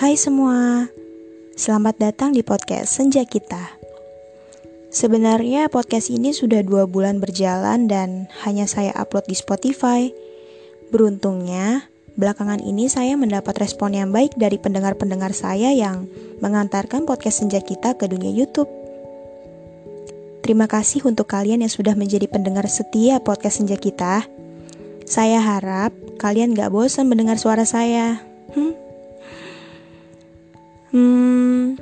Hai semua, selamat datang di podcast Senja Kita. Sebenarnya podcast ini sudah dua bulan berjalan dan hanya saya upload di Spotify. Beruntungnya, belakangan ini saya mendapat respon yang baik dari pendengar-pendengar saya yang mengantarkan podcast Senja Kita ke dunia YouTube. Terima kasih untuk kalian yang sudah menjadi pendengar setia podcast Senja Kita. Saya harap kalian gak bosan mendengar suara saya. Hmm? Hmm,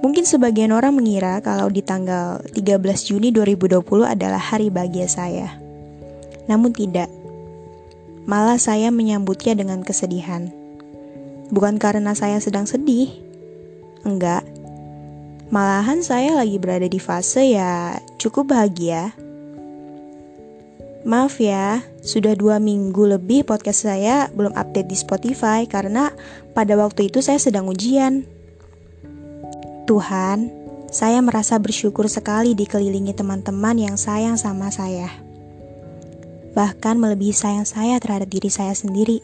mungkin sebagian orang mengira kalau di tanggal 13 Juni 2020 adalah hari bahagia saya. Namun tidak. Malah saya menyambutnya dengan kesedihan. Bukan karena saya sedang sedih. Enggak. Malahan saya lagi berada di fase ya cukup bahagia. Maaf ya, sudah dua minggu lebih podcast saya belum update di Spotify karena pada waktu itu saya sedang ujian. Tuhan, saya merasa bersyukur sekali dikelilingi teman-teman yang sayang sama saya. Bahkan melebihi sayang saya terhadap diri saya sendiri.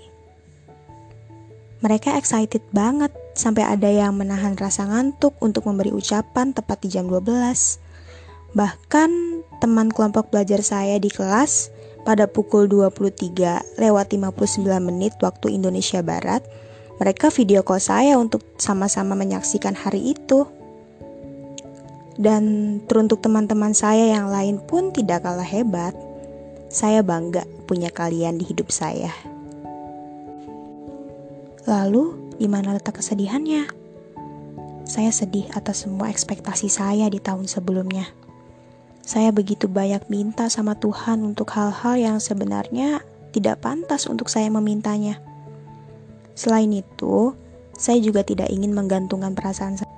Mereka excited banget sampai ada yang menahan rasa ngantuk untuk memberi ucapan tepat di jam 12. Bahkan teman kelompok belajar saya di kelas pada pukul 23 lewat 59 menit waktu Indonesia Barat mereka video call saya untuk sama-sama menyaksikan hari itu. Dan teruntuk teman-teman saya yang lain pun tidak kalah hebat. Saya bangga punya kalian di hidup saya. Lalu, di mana letak kesedihannya? Saya sedih atas semua ekspektasi saya di tahun sebelumnya. Saya begitu banyak minta sama Tuhan untuk hal-hal yang sebenarnya tidak pantas untuk saya memintanya. Selain itu, saya juga tidak ingin menggantungkan perasaan saya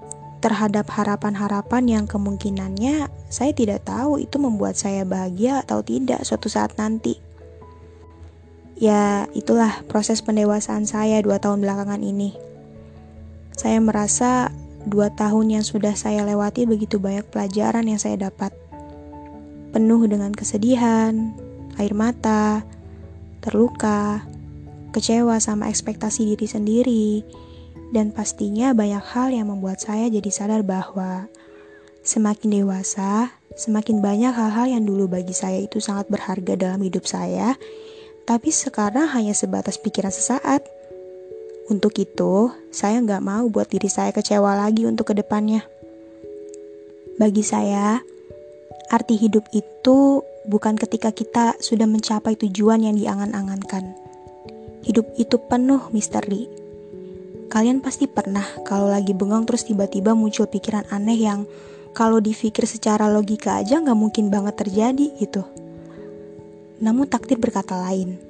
terhadap harapan-harapan yang kemungkinannya saya tidak tahu itu membuat saya bahagia atau tidak suatu saat nanti. Ya, itulah proses pendewasaan saya dua tahun belakangan ini. Saya merasa dua tahun yang sudah saya lewati begitu banyak pelajaran yang saya dapat. Penuh dengan kesedihan, air mata, terluka, kecewa sama ekspektasi diri sendiri, dan pastinya banyak hal yang membuat saya jadi sadar bahwa semakin dewasa, semakin banyak hal-hal yang dulu bagi saya itu sangat berharga dalam hidup saya, tapi sekarang hanya sebatas pikiran sesaat. Untuk itu, saya nggak mau buat diri saya kecewa lagi untuk ke depannya. Bagi saya, arti hidup itu bukan ketika kita sudah mencapai tujuan yang diangan-angankan Hidup itu penuh misteri. Kalian pasti pernah kalau lagi bengong terus tiba-tiba muncul pikiran aneh yang kalau dipikir secara logika aja nggak mungkin banget terjadi gitu. Namun takdir berkata lain.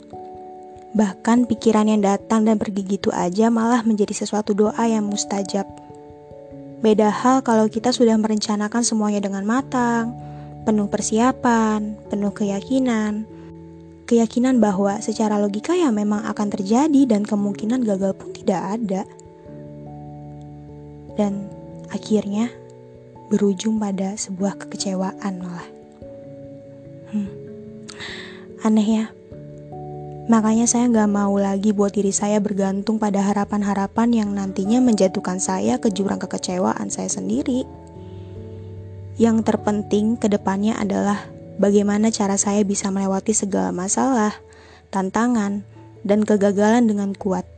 Bahkan pikiran yang datang dan pergi gitu aja malah menjadi sesuatu doa yang mustajab. Beda hal kalau kita sudah merencanakan semuanya dengan matang, penuh persiapan, penuh keyakinan, keyakinan bahwa secara logika ya memang akan terjadi dan kemungkinan gagal pun tidak ada. Dan akhirnya berujung pada sebuah kekecewaan malah. Hmm. Aneh ya. Makanya saya nggak mau lagi buat diri saya bergantung pada harapan-harapan yang nantinya menjatuhkan saya ke jurang kekecewaan saya sendiri. Yang terpenting ke depannya adalah bagaimana cara saya bisa melewati segala masalah, tantangan, dan kegagalan dengan kuat.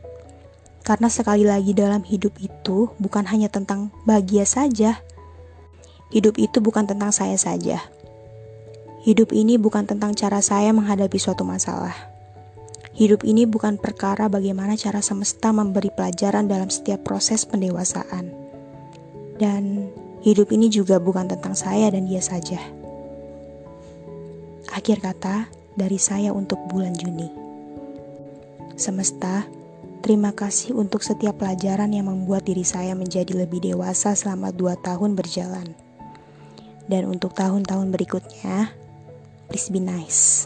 Karena sekali lagi dalam hidup itu bukan hanya tentang bahagia saja. Hidup itu bukan tentang saya saja. Hidup ini bukan tentang cara saya menghadapi suatu masalah. Hidup ini bukan perkara bagaimana cara semesta memberi pelajaran dalam setiap proses pendewasaan. Dan hidup ini juga bukan tentang saya dan dia saja. Akhir kata dari saya untuk bulan Juni. Semesta, terima kasih untuk setiap pelajaran yang membuat diri saya menjadi lebih dewasa selama dua tahun berjalan. Dan untuk tahun-tahun berikutnya, please be nice.